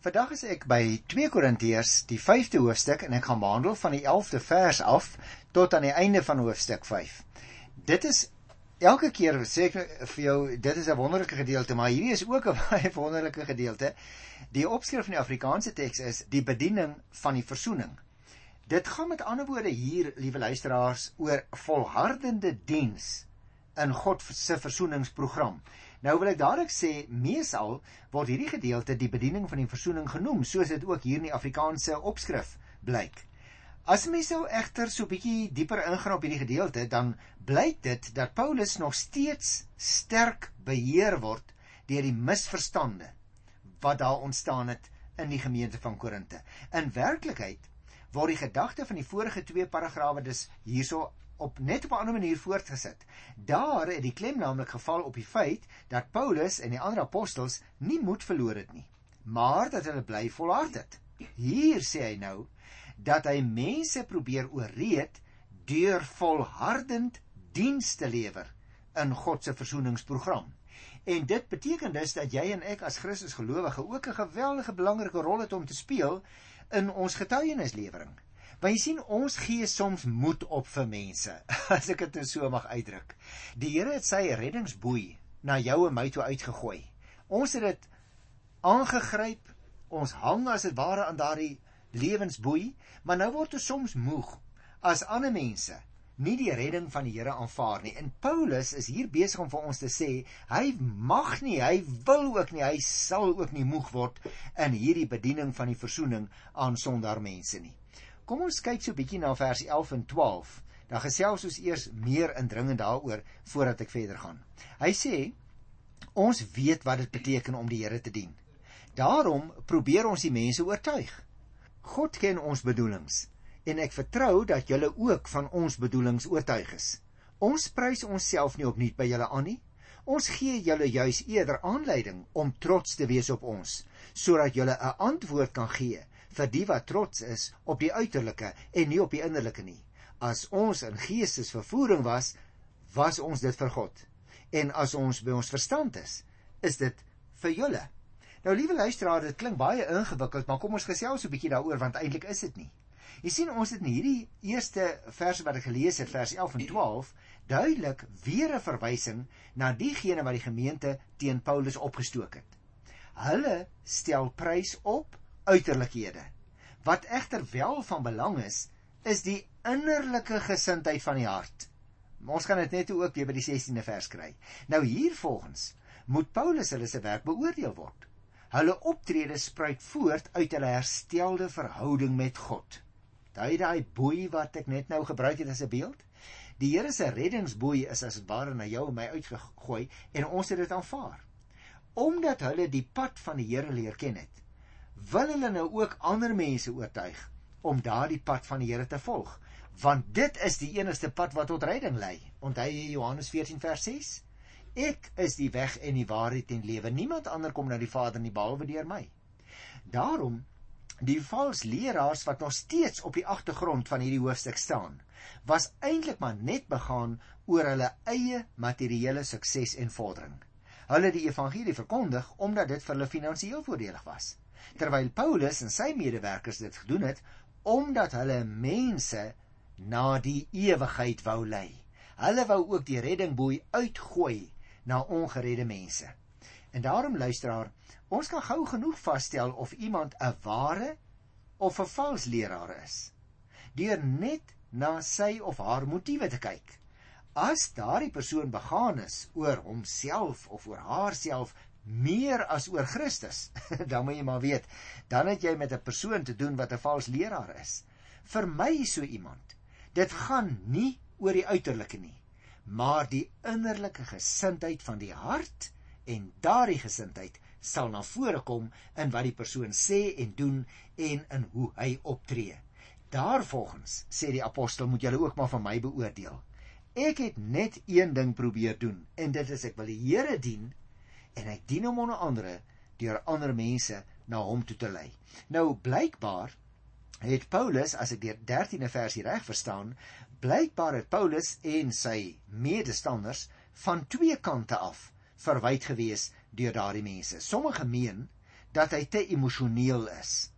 Vandag is ek by 2 Korintiërs, die 5de hoofstuk en ek gaan behandel van die 11de vers af tot aan die einde van hoofstuk 5. Dit is elke keer sê ek vir jou dit is 'n wonderlike gedeelte, maar hierdie is ook 'n baie wonderlike gedeelte. Die opskrif van die Afrikaanse teks is die bediening van die versoening. Dit gaan met ander woorde hier, liewe luisteraars, oor volhardende diens in God se versoeningsprogram. Nou wil ek dadelik sê, meesal word hierdie gedeelte die bediening van die versoening genoem, soos dit ook hier in die Afrikaanse opskrif blyk. As mens nou egter so 'n bietjie dieper ingaan op hierdie gedeelte, dan blyk dit dat Paulus nog steeds sterk beheer word deur die misverstande wat daar ontstaan het in die gemeente van Korinte. In werklikheid word die gedagte van die vorige twee paragrawe dus hierso op net op 'n ander manier voortgesit. Daar het die klem naamlik geval op die feit dat Paulus en die ander apostels nie moed verloor het nie, maar dat hulle bly volhard het. Hier sê hy nou dat hy mense probeer ooreed deur volhardend diens te lewer in God se versoeningsprogram. En dit beteken dus dat jy en ek as Christus gelowige ook 'n geweldige belangrike rol het om te speel in ons getuienislewering. Want jy sien ons gee soms moed op vir mense, as ek dit nou so mag uitdruk. Die Here het sy reddingsboei na jou en my toe uitgegooi. Ons het dit aangegryp. Ons hang as dit ware aan daardie lewensboei, maar nou word ons soms moeg as ander mense nie die redding van die Here aanvaar nie. En Paulus is hier besig om vir ons te sê, hy mag nie, hy wil ook nie, hy sal ook nie moeg word in hierdie bediening van die versoening aan sondaar mense nie. Kom ons kyk so 'n bietjie na vers 11 en 12. Dan gesels ons eers meer indringend daaroor voordat ek verder gaan. Hy sê ons weet wat dit beteken om die Here te dien. Daarom probeer ons die mense oortuig. God ken ons bedoelings en ek vertrou dat julle ook van ons bedoelings oortuig is. Ons prys onsself nie opnuut by julle aan nie. Ons gee julle juis eerder aanleiding om trots te wees op ons sodat julle 'n antwoord kan gee vir die wat trots is op die uiterlike en nie op die innerlike nie. As ons in geestesvervoering was, was ons dit vir God. En as ons by ons verstand is, is dit vir julle. Nou liewe luisteraars, dit klink baie ingewikkeld, maar kom ons gesels 'n bietjie daaroor want eintlik is dit nie. Jy sien ons het in hierdie eerste verse wat ek gelees het, vers 11 en 12, duidelik weer 'n verwysing na diegene wat die gemeente teen Paulus opgestook het. Hulle stel prys op uiterlikhede. Wat egter wel van belang is, is die innerlike gesindheid van die hart. Ons gaan dit net ook weer by die 16de vers kry. Nou hier volgens moet Paulus hulle se werk beoordeel word. Hulle optrede spruit voort uit hulle herstelde verhouding met God. Daai daai boei wat ek net nou gebruik het as 'n beeld. Die Here se reddingsboei is as ware na jou en my uitgegooi en ons het dit aanvaar. Omdat hulle die pad van die Here leer ken het, wil hulle nou ook ander mense oortuig om daardie pad van die Here te volg. Want dit is die enigste pad wat tot redding lei. Onthou jy Johannes 14 vers 6 ek is die weg en die waarheid en lewe. Niemand ander kom na die Vader nie behalwe deur my. Daarom die vals leraars wat nog steeds op die agtergrond van hierdie hoofstuk staan was eintlik maar net begaan oor hulle eie materiële sukses en vordering. Hulle die evangelie verkondig omdat dit vir hulle finansiëel voordelig was terwyl Paulus en sy medewerkers dit gedoen het omdat hulle mense na die ewigheid wou lei. Hulle wou ook die reddingboei uitgooi na ongeredde mense. En daarom luisteraar, ons kan gou genoeg vasstel of iemand 'n ware of 'n vals leraar is deur net na sy of haar motiewe te kyk. As daardie persoon begaan is oor homself of oor haarself meer as oor Christus, dan moet jy maar weet, dan het jy met 'n persoon te doen wat 'n vals leraar is. Vir my so iemand. Dit gaan nie oor die uiterlike nie, maar die innerlike gesindheid van die hart en daardie gesindheid sal na vore kom in wat die persoon sê en doen en in hoe hy optree. Daarvolgens sê die apostel moet julle ook maar van my beoordeel. Ek het net een ding probeer doen en dit is ek wil die Here dien en hy dien hom onder andere deur ander mense na hom toe te lei. Nou blykbaar het Paulus, as ek die 13de versie reg verstaan, blykbaar het Paulus en sy medestanders van twee kante af verwyd gewees deur daardie mense. Sommige meen dat hy te emosioneel is.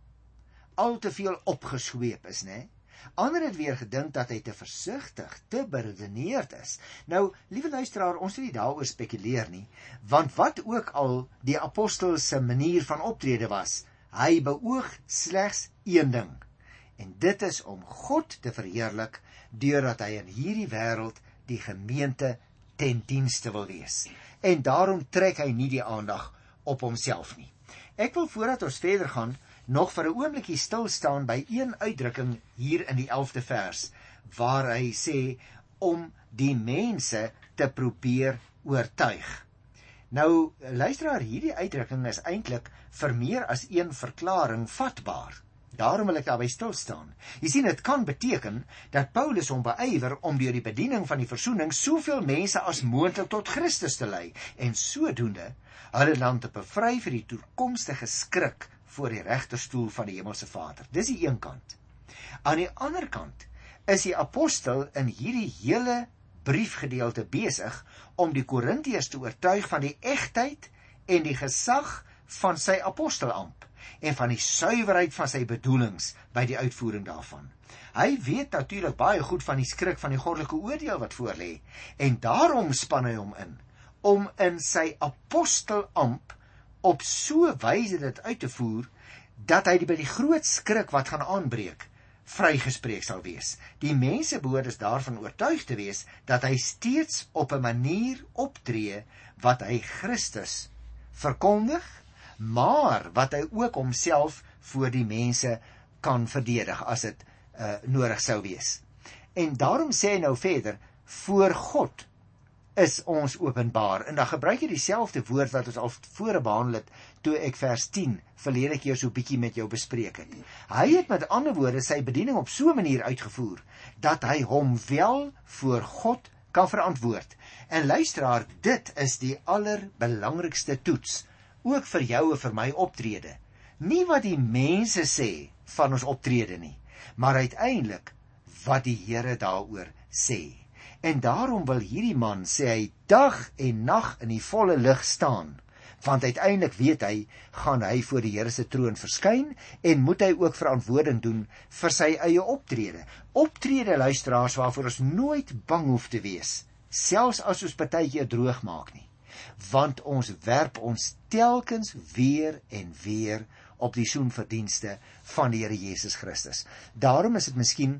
Al te veel opgesweep is, né? Ander het weer gedink dat hy te versigtig, te beredeneerd is. Nou, liewe luisteraar, ons wil nie daaroor spekuleer nie, want wat ook al die apostel se manier van optrede was, hy beoog slegs een ding. En dit is om God te verheerlik deurdat hy in hierdie wêreld die gemeente ten dienste wil wees. En daarom trek hy nie die aandag op homself nie. Ek wil voordat ons verder gaan nog vir 'n oombliekie stil staan by een uitdrukking hier in die 11de vers waar hy sê om die mense te probeer oortuig. Nou luisteraar, hierdie uitdrukking is eintlik vir meer as een verklaring vatbaar. Daarom wil ek daarby stil staan. Jy sien dit kan beteken dat Paulus hom beywer om deur die bediening van die verzoening soveel mense as moontlik tot Christus te lei en sodoende hulle dan te bevry vir die toekomstige skrik voor die regterstoel van die hemelse Vader. Dis die een kant. Aan die ander kant is die apostel in hierdie hele briefgedeelte besig om die Korintiërs te oortuig van die egtheid en die gesag van sy apostelamp en van die suiwerheid van sy bedoelings by die uitvoering daarvan. Hy weet natuurlik baie goed van die skrik van die goddelike oordeel wat voorlê en daarom span hy hom in om in sy apostelamp op so wyse dit uit te voer dat hy by die groot skrik wat gaan aanbreek vrygespreek sal wees. Die mense behoort dus daarvan oortuig te wees dat hy steeds op 'n manier optree wat hy Christus verkondig, maar wat hy ook homself voor die mense kan verdedig as dit uh, nodig sou wees. En daarom sê hy nou verder voor God is ons openbaar. En dan gebruik jy dieselfde woord wat ons al vore behandel het toe ek vers 10 verlede keer so bietjie met jou bespreek het. Hy het met ander woorde sy bediening op so 'n manier uitgevoer dat hy hom wel voor God kan verantwoord. En luisteraar, dit is die allerbelangrikste toets ook vir jou en vir my optrede. Nie wat die mense sê van ons optrede nie, maar uiteindelik wat die Here daaroor sê. En daarom wil hierdie man sê hy dag en nag in die volle lig staan, want uiteindelik weet hy gaan hy voor die Here se troon verskyn en moet hy ook verantwoording doen vir sy eie optrede. Optrede luisteraars waarvoor ons nooit bang hoef te wees, selfs as ons partytjie droog maak nie. Want ons werp ons telkens weer en weer op die soenverdienste van die Here Jesus Christus. Daarom is dit miskien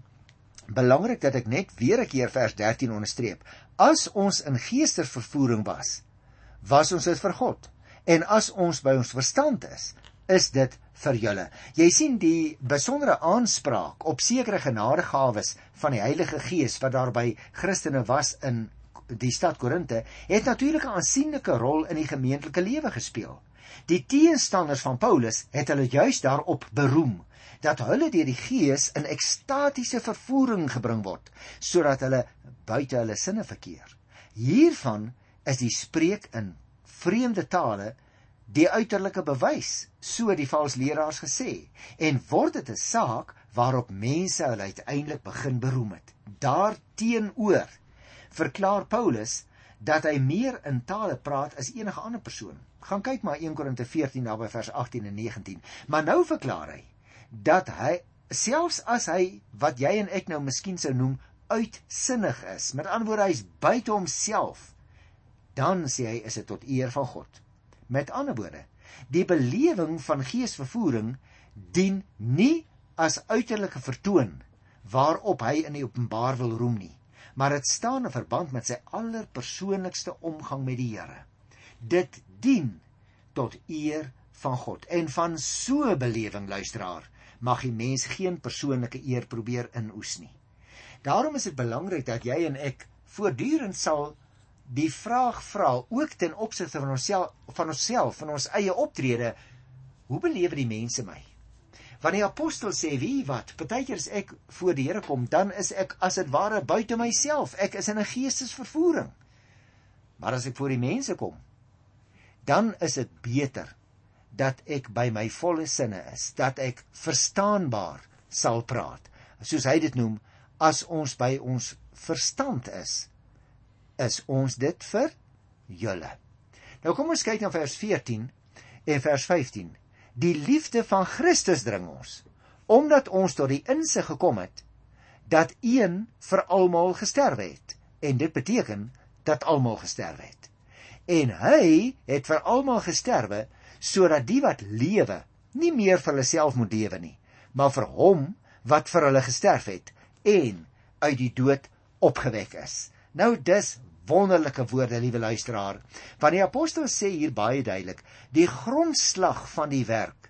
belangrik dat ek net weer 'n keer vers 13 onderstreep. As ons in geestesvervoering was, was ons dit vir God. En as ons by ons verstand is, is dit vir julle. Jy sien die besondere aanspraak op sekere genadegawes van die Heilige Gees wat daar by Christene was in die stad Korinte, het natuurlik 'n aansienlike rol in die gemeentelike lewe gespeel. Die teenstanders van Paulus het hulle juis daarop beroem dat hulle deur die Gees in ekstatiese vervoering gebring word sodat hulle buite hulle sinne verkeer. Hiervan is die spreek in vreemde tale die uiterlike bewys, so die valse leraars gesê, en word dit 'n saak waarop mense hulle uiteindelik begin beroem het. Daarteenoor verklaar Paulus dat hy meer in tale praat as enige ander persoon. Gaan kyk maar 1 Korinte 14 naby vers 18 en 19. Maar nou verklaar hy dat hy selfs as hy wat jy en ek nou miskien sou noem uitsinnig is, met ander woorde hy's buite homself, dan sê hy is dit tot eer van God. Met ander woorde, die belewing van geesvervoering dien nie as uiterlike vertoon waarop hy in die openbaar wil roem nie, maar dit staan in verband met sy allerpersoonlikste omgang met die Here. Dit dien tot eer van God en van so 'n belewing luisteraar mag die mens geen persoonlike eer probeer inoes nie. Daarom is dit belangrik dat jy en ek voortdurend sal die vraag vra ook ten opsigte van onsself van onsself van ons eie optrede hoe beleef die mense my want die apostel sê wie wat partykeer as ek voor die Here kom dan is ek as dit ware buite myself ek is in 'n geestesvervoering maar as ek voor die mense kom dan is dit beter dat ek by my volle sinne is, dat ek verstaanbaar sal praat. Soos hy dit noem, as ons by ons verstand is, is ons dit vir julle. Nou kom ons kyk na vers 14 en vers 15. Die liefde van Christus dring ons omdat ons tot die insig gekom het dat een vir almal gesterwe het en dit beteken dat almal gesterwe het. En hy het vir almal gesterwe sodat die wat lewe nie meer vir hulle self moet lewe nie, maar vir hom wat vir hulle gesterf het en uit die dood opgewek is. Nou dis wonderlike woorde, liewe luisteraar. Want die apostel sê hier baie duidelik, die grondslag van die werk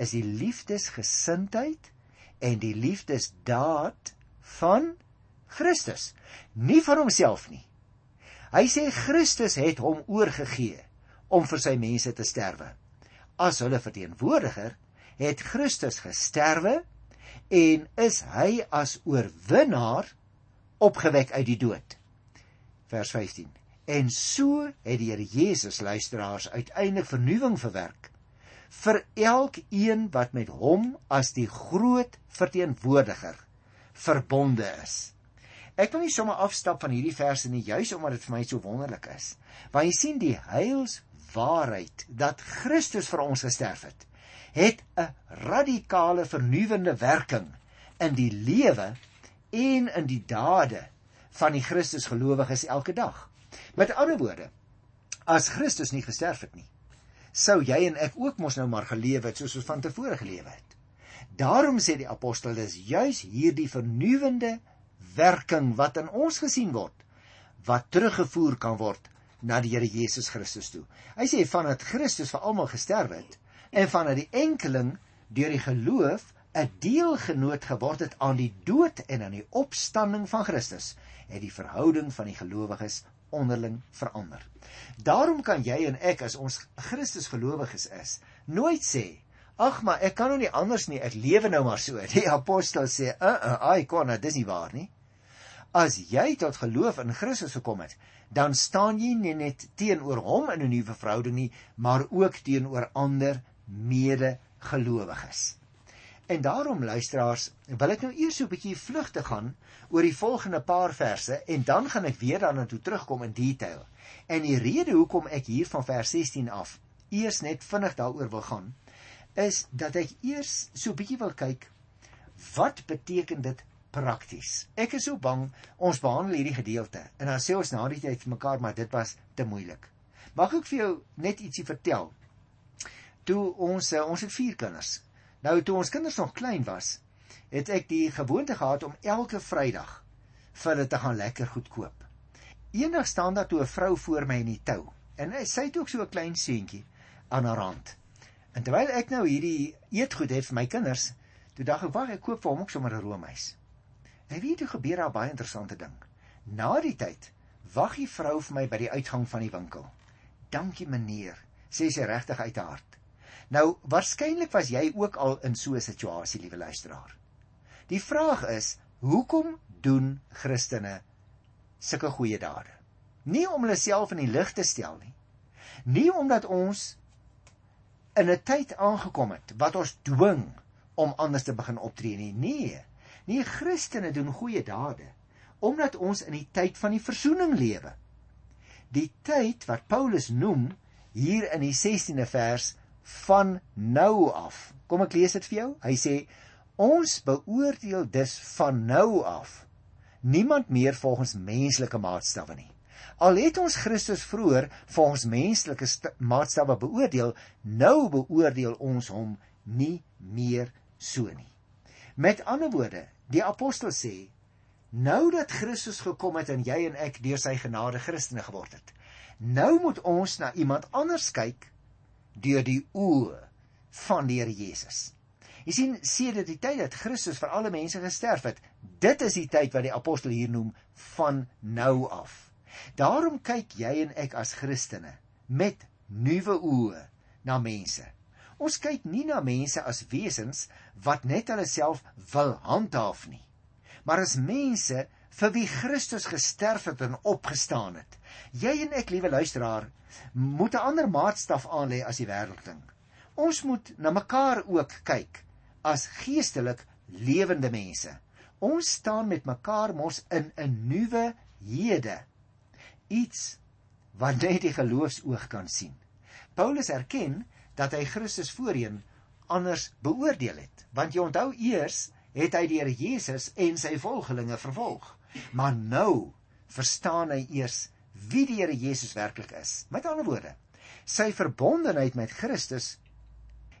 is die liefdesgesindheid en die liefdesdaad van Christus, nie vir homself nie. Hy sê Christus het hom oorgegee om vir sy mense te sterwe. As hulle verteenwoordiger het Christus gesterwe en is hy as oorwinnaar opgewek uit die dood. Vers 15. En so het die Here Jesus luisteraars uiteindelik vernuwing verwerk vir elkeen wat met hom as die groot verteenwoordiger verbonde is. Ek wil nie sommer afstap van hierdie verse nie juis omdat dit vir my so wonderlik is. Want jy sien die heilswaarheid dat Christus vir ons gesterf het, het 'n radikale vernuwende werking in die lewe en in die dade van die Christusgelowiges elke dag. Met ander woorde, as Christus nie gesterf het nie, sou jy en ek ook mos nou maar gelewe het soos ons van tevore gelewe het. Daarom sê die apostel dis juis hierdie vernuwende werking wat in ons gesien word wat teruggevoer kan word na die Here Jesus Christus toe. Hy sê vandat Christus vir almal gesterf het en vandat die enkeling deur die geloof 'n deelgenoot geword het aan die dood en aan die opstanding van Christus, het die verhouding van die gelowiges onderling verander. Daarom kan jy en ek as ons Christus gelowiges is, nooit sê, "Ag, maar ek kan nou nie anders nie, ek lewe nou maar so." Die apostel sê, "Uh, uh, ai, kon, dis nie waar nie." As jy tot geloof in Christus gekom het, dan staan jy nie net teenoor hom in 'n nuwe verhouding nie, maar ook teenoor ander medegelowiges. En daarom luisteraars, wil ek nou eers so 'n bietjie vlugtig gaan oor die volgende paar verse en dan gaan ek weer daarna toe terugkom in detail. En die rede hoekom ek hier van vers 16 af eers net vinnig daaroor wil gaan, is dat ek eers so 'n bietjie wil kyk wat beteken dit prakties. Ek is so bang ons behandel hierdie gedeelte en dan sê ons na die tyd vir mekaar maar dit was te moeilik. Mag ek vir jou net ietsie vertel? Toe ons eh, ons het vier kinders. Nou toe ons kinders nog klein was, het ek die gewoonte gehad om elke Vrydag vir hulle te gaan lekker goed koop. Eendag staan daar toe 'n vrou voor my in die tou en sy het ook so 'n klein seentjie aan haar hand. En terwyl ek nou hierdie eetgoed het vir my kinders, toe dink ek, "Wag, ek koop vir hom ook sommer 'n roomys." En weet jy hoe gebeur daar baie interessante ding? Na die tyd wag die vrou vir my by die uitgang van die winkel. "Dankie meneer," sê sy regtig uit haar hart. Nou, waarskynlik was jy ook al in so 'n situasie, liewe luisteraar. Die vraag is, hoekom doen Christene sulke goeie dade. Nie om hulle self in die lig te stel nie. Nie omdat ons in 'n tyd aangekom het wat ons dwing om anders te begin optree nie. Nee. Nie Christene doen goeie dade omdat ons in die tyd van die verzoening lewe. Die tyd wat Paulus noem hier in die 16de vers van nou af. Kom ek lees dit vir jou. Hy sê ons beoordeel dus van nou af niemand meer volgens menslike maatstawwe nie. Al het ons Christus vroeër volgens menslike maatstawwe beoordeel, nou beoordeel ons hom nie meer so nie. Met ander woorde, die apostel sê, nou dat Christus gekom het en jy en ek deur sy genade Christene geword het, nou moet ons na iemand anders kyk deur die oë van die Here Jesus. Jy sien, sedert die tyd dat Christus vir alle mense gesterf het, dit is die tyd wat die apostel hier noem van nou af. Daarom kyk jy en ek as Christene met nuwe oë na mense. Ons kyk nie na mense as wesens wat net hulle self wil handhaaf nie, maar as mense vir wie Christus gesterf het en opgestaan het. Jy en ek, liewe luisteraar, moet 'n ander maatstaf aanlê as die wêreld dink. Ons moet na mekaar ook kyk as geestelik lewende mense. Ons staan met mekaar mos in 'n nuwe hede. Iets wat net die geloofsoog kan sien. Paulus erken dat hy Christus voorheen anders beoordeel het. Want jy onthou eers het hy die Here Jesus en sy volgelinge vervolg. Maar nou verstaan hy eers wie die Here Jesus werklik is. Met ander woorde, sy verbondenheid met Christus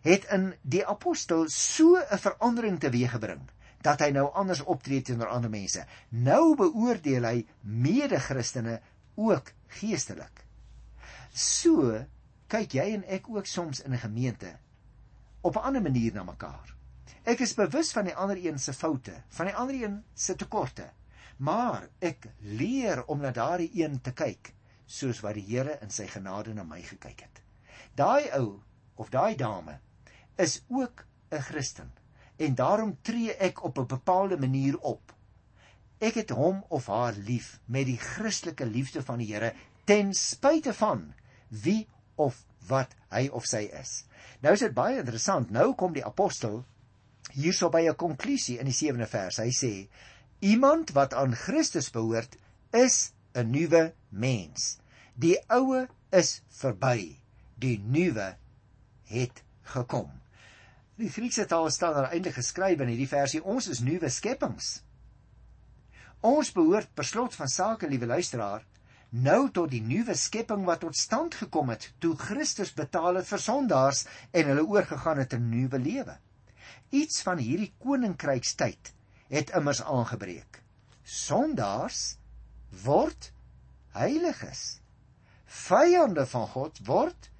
het in die apostel so 'n verandering teweeggebring dat hy nou anders optree teenoor ander mense. Nou beoordeel hy mede-Christene ook geestelik. So kyk jy en ek ook soms in 'n gemeente op 'n ander manier na mekaar. Ek is bewus van die ander een se foute, van die ander een se tekorte, maar ek leer om na daardie een te kyk soos wat die Here in sy genade na my gekyk het. Daai ou of daai dame is ook 'n Christen en daarom tree ek op 'n bepaalde manier op. Ek het hom of haar lief met die Christelike liefde van die Here ten spyte van wie of wat hy of sy is. Nou is dit baie interessant. Nou kom die apostel hierso by 'n konklusie in die 7de vers. Hy sê: Iemand wat aan Christus behoort, is 'n nuwe mens. Die ou is verby. Die nuwe het gekom. Die Griekse taal staan daar eintlik geskryf in hierdie versie: Ons is nuwe skepings. Ons behoort per slot van sake, liewe luisteraar, nou tot die nuwe skepping wat tot stand gekom het toe Christus betaal het vir sondaars en hulle oorgegaan het in 'n nuwe lewe. Iets van hierdie koninkrykstyd het immers aangebreek. Sondaars word heiliges. Vyande van God word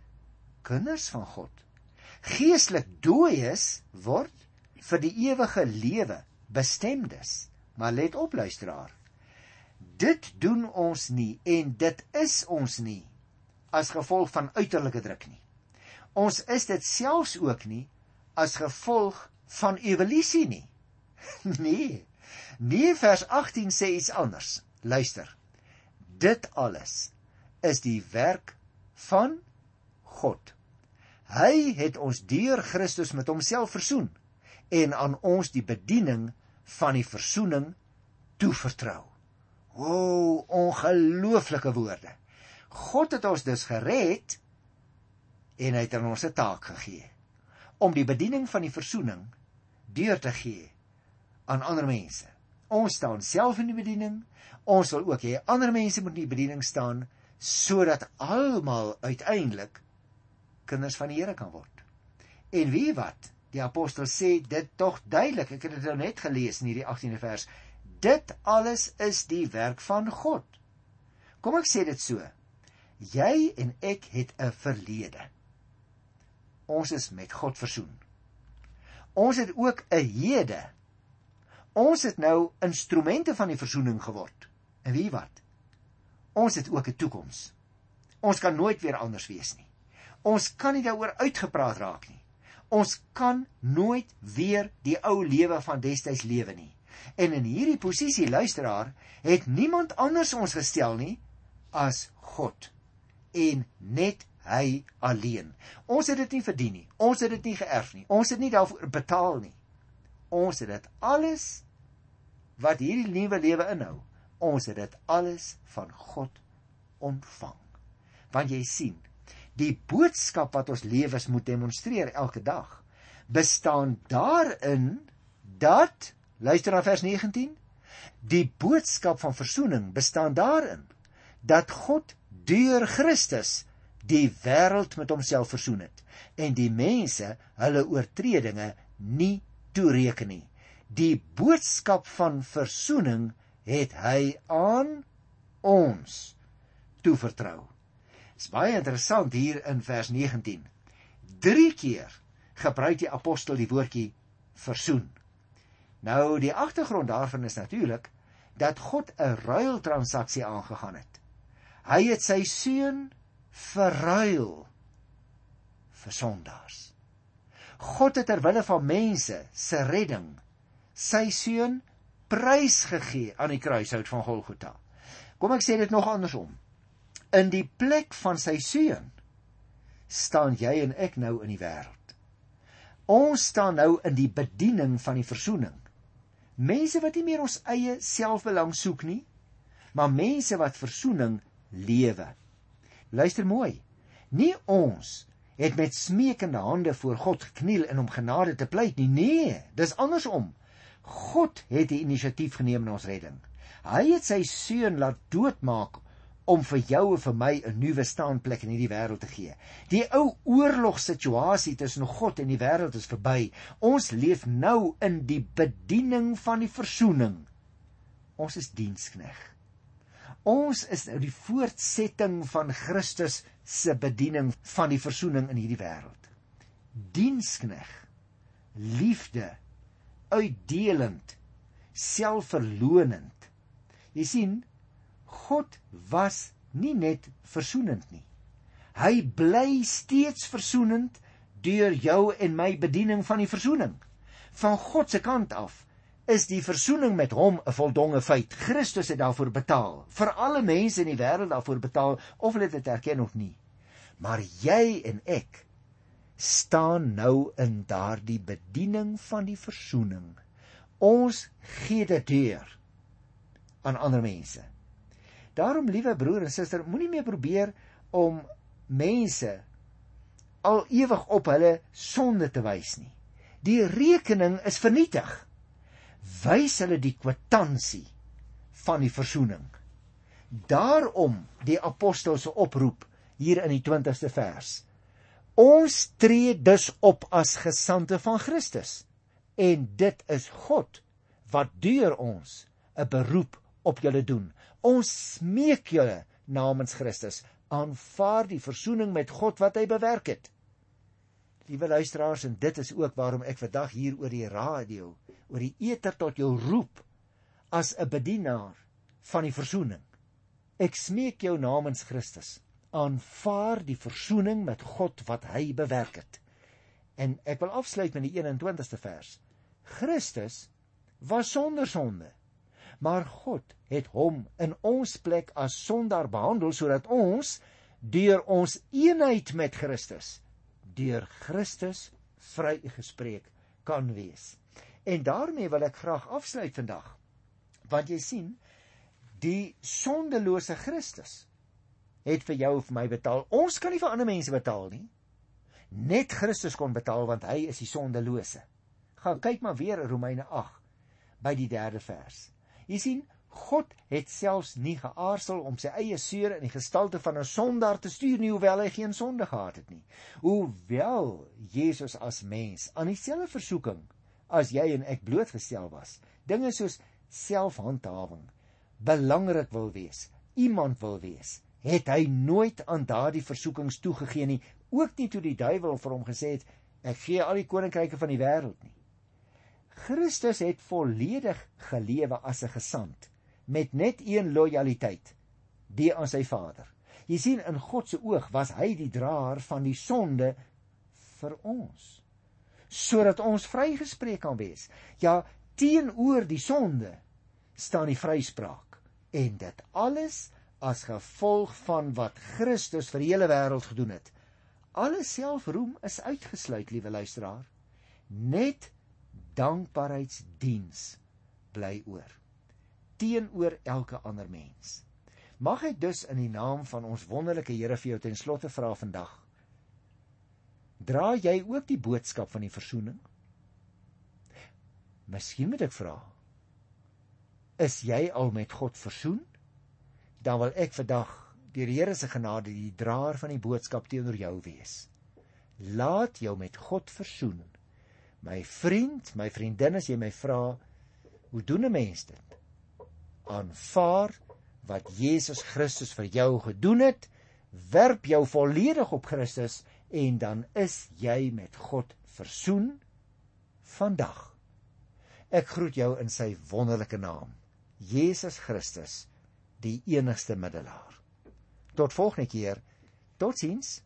kinders van God. Geestelik dooies word vir die ewige lewe bestemdes. Maar let op luisteraar. Dit doen ons nie en dit is ons nie as gevolg van uiterlike druk nie. Ons is dit selfs ook nie as gevolg van evolusie nie. nee. Nee vers 18 sê iets anders. Luister. Dit alles is die werk van God. Hy het ons deur Christus met homself versoen en aan ons die bediening van die versoening toevertrou. O, oh, ongelooflike woorde. God het ons dus gered en hy het aan ons 'n taak gegee om die bediening van die versoening deur te gee aan ander mense. Ons staan self in die bediening. Ons wil ook hê ander mense moet in die bediening staan sodat almal uiteindelik kinders van die Here kan word. En wie wat? Die apostel sê dit tog duidelik. Ek het dit nou net gelees in hierdie 18de vers. Dit alles is die werk van God. Kom ek sê dit so. Jy en ek het 'n verlede. Ons is met God versoen. Ons het ook 'n hede. Ons het nou instrumente van die verzoening geword. En wie wat? Ons het ook 'n toekoms. Ons kan nooit weer anders wees nie. Ons kan nie daaroor uitgepraat raak nie. Ons kan nooit weer die ou lewe van destyds lewe nie. En in hierdie posisie luisteraar het niemand anders ons gestel nie as God en net hy alleen. Ons het dit nie verdien nie. Ons het dit nie geërf nie. Ons het nie daarvoor betaal nie. Ons het dit alles wat hierdie nuwe lewe inhou. Ons het dit alles van God ontvang. Want jy sien, die boodskap wat ons lewens moet demonstreer elke dag, bestaan daarin dat Luister na vers 19. Die boodskap van verzoening bestaan daarin dat God deur Christus die wêreld met homself versoen het en die mense hulle oortredinge nie toereken nie. Die boodskap van verzoening het hy aan ons toevertrou. Dit is baie interessant hier in vers 19. 3 keer gebruik die apostel die woordjie versoen. Nou die agtergrond daarvan is natuurlik dat God 'n ruiltransaksie aangegaan het. Hy het sy seun verruil vir sondaars. God het ter wille van mense se redding sy seun prysgegee aan die kruishout van Golgotha. Kom ek sê dit nog andersom. In die plek van sy seun staan jy en ek nou in die wêreld. Ons staan nou in die bediening van die verzoening. Mense wat nie meer ons eie selfbelang soek nie, maar mense wat versoening lewe. Luister mooi. Nie ons het met smeekende hande voor God gekniel en om genade te pleit nie. Nee, dis andersom. God het die inisiatief geneem in ons redding. Hy het sy seun laat doodmaak om vir jou en vir my 'n nuwe staanplek in hierdie wêreld te gee. Die ou oorlogsituasie tussen God en die wêreld is verby. Ons leef nou in die bediening van die versoening. Ons is dienskneg. Ons is nou die voortsetting van Christus se bediening van die versoening in hierdie wêreld. Dienskneg. Liefde uitdelend, selfverlonend. Jy sien, God was nie net versoenend nie. Hy bly steeds versoenend deur jou en my bediening van die versoening. Van God se kant af is die versoening met hom 'n voldonge feit. Christus het daarvoor betaal. Vir alle mense in die wêreld daarvoor betaal of hulle dit erken of nie. Maar jy en ek staan nou in daardie bediening van die versoening. Ons gee dit deur aan ander mense. Daarom liewe broer en suster, moenie meer probeer om mense al ewig op hulle sonde te wys nie. Die rekening is vernietig. Wys hulle die kwitansie van die versoening. Daarom die apostel se oproep hier in die 20ste vers. Ons tree dus op as gesande van Christus en dit is God wat deur ons 'n beroep op julle doen. Ons smeek julle namens Christus aanvaar die versoening met God wat hy bewerk het. Liewe luisteraars, en dit is ook waarom ek vandag hier oor die radio, oor die eter tot jou roep as 'n bedienaar van die versoening. Ek smeek jou namens Christus aanvaar die versoening met God wat hy bewerk het. En ek wil afsluit met die 21ste vers. Christus was sonder sonde, maar God het hom in ons plek as sondaar behandel sodat ons deur ons eenheid met Christus deur Christus vrygespreek kan wees. En daarmee wil ek graag afsluit vandag. Want jy sien, die sondelose Christus het vir jou of my betaal. Ons kan nie vir ander mense betaal nie. Net Christus kon betaal want hy is die sondelose. Gaan kyk maar weer Romeine 8 by die 3de vers. Jy sien, God het selfs nie geaarsel om sy eie seun in die gestalte van 'n sondaar te stuur nie hoewel hy geen sonde gehad het nie. Hoewel Jesus as mens aan dieselfde versoeking as jy en ek blootgestel was. Dinge soos selfhandhawing belangrik wil wees, iemand wil wees, het hy nooit aan daardie versoekings toegegee nie, ook nie toe die duiwel vir hom gesê het ek gee al die koninkryke van die wêreld nie. Christus het volledig gelewe as 'n gesant met net een lojaliteit, die aan sy Vader. Jy sien in God se oog was hy die draer van die sonde vir ons sodat ons vrygespreek kan wees. Ja, teenoor die sonde staan die vryspraak en dit alles as gevolg van wat Christus vir die hele wêreld gedoen het. Alle selfroem is uitgesluit, liewe luisteraar. Net dankbaarheidsdiens bly oor teenoor elke ander mens. Mag ek dus in die naam van ons wonderlike Here vir jou ten slotte vra vandag. Dra jy ook die boodskap van die verzoening? Miskien moet ek vra. Is jy al met God versoen? dan wil ek vandag deur die Here se genade die draer van die boodskap teenoor jou wees. Laat jou met God versoen. My vriend, my vriendin, as jy my vra, hoe doen 'n mens dit? Aanvaar wat Jesus Christus vir jou gedoen het, werp jou volledig op Christus en dan is jy met God versoen vandag. Ek groet jou in sy wonderlike naam. Jesus Christus die enigste middelaar. Tot volgende keer. Totsiens.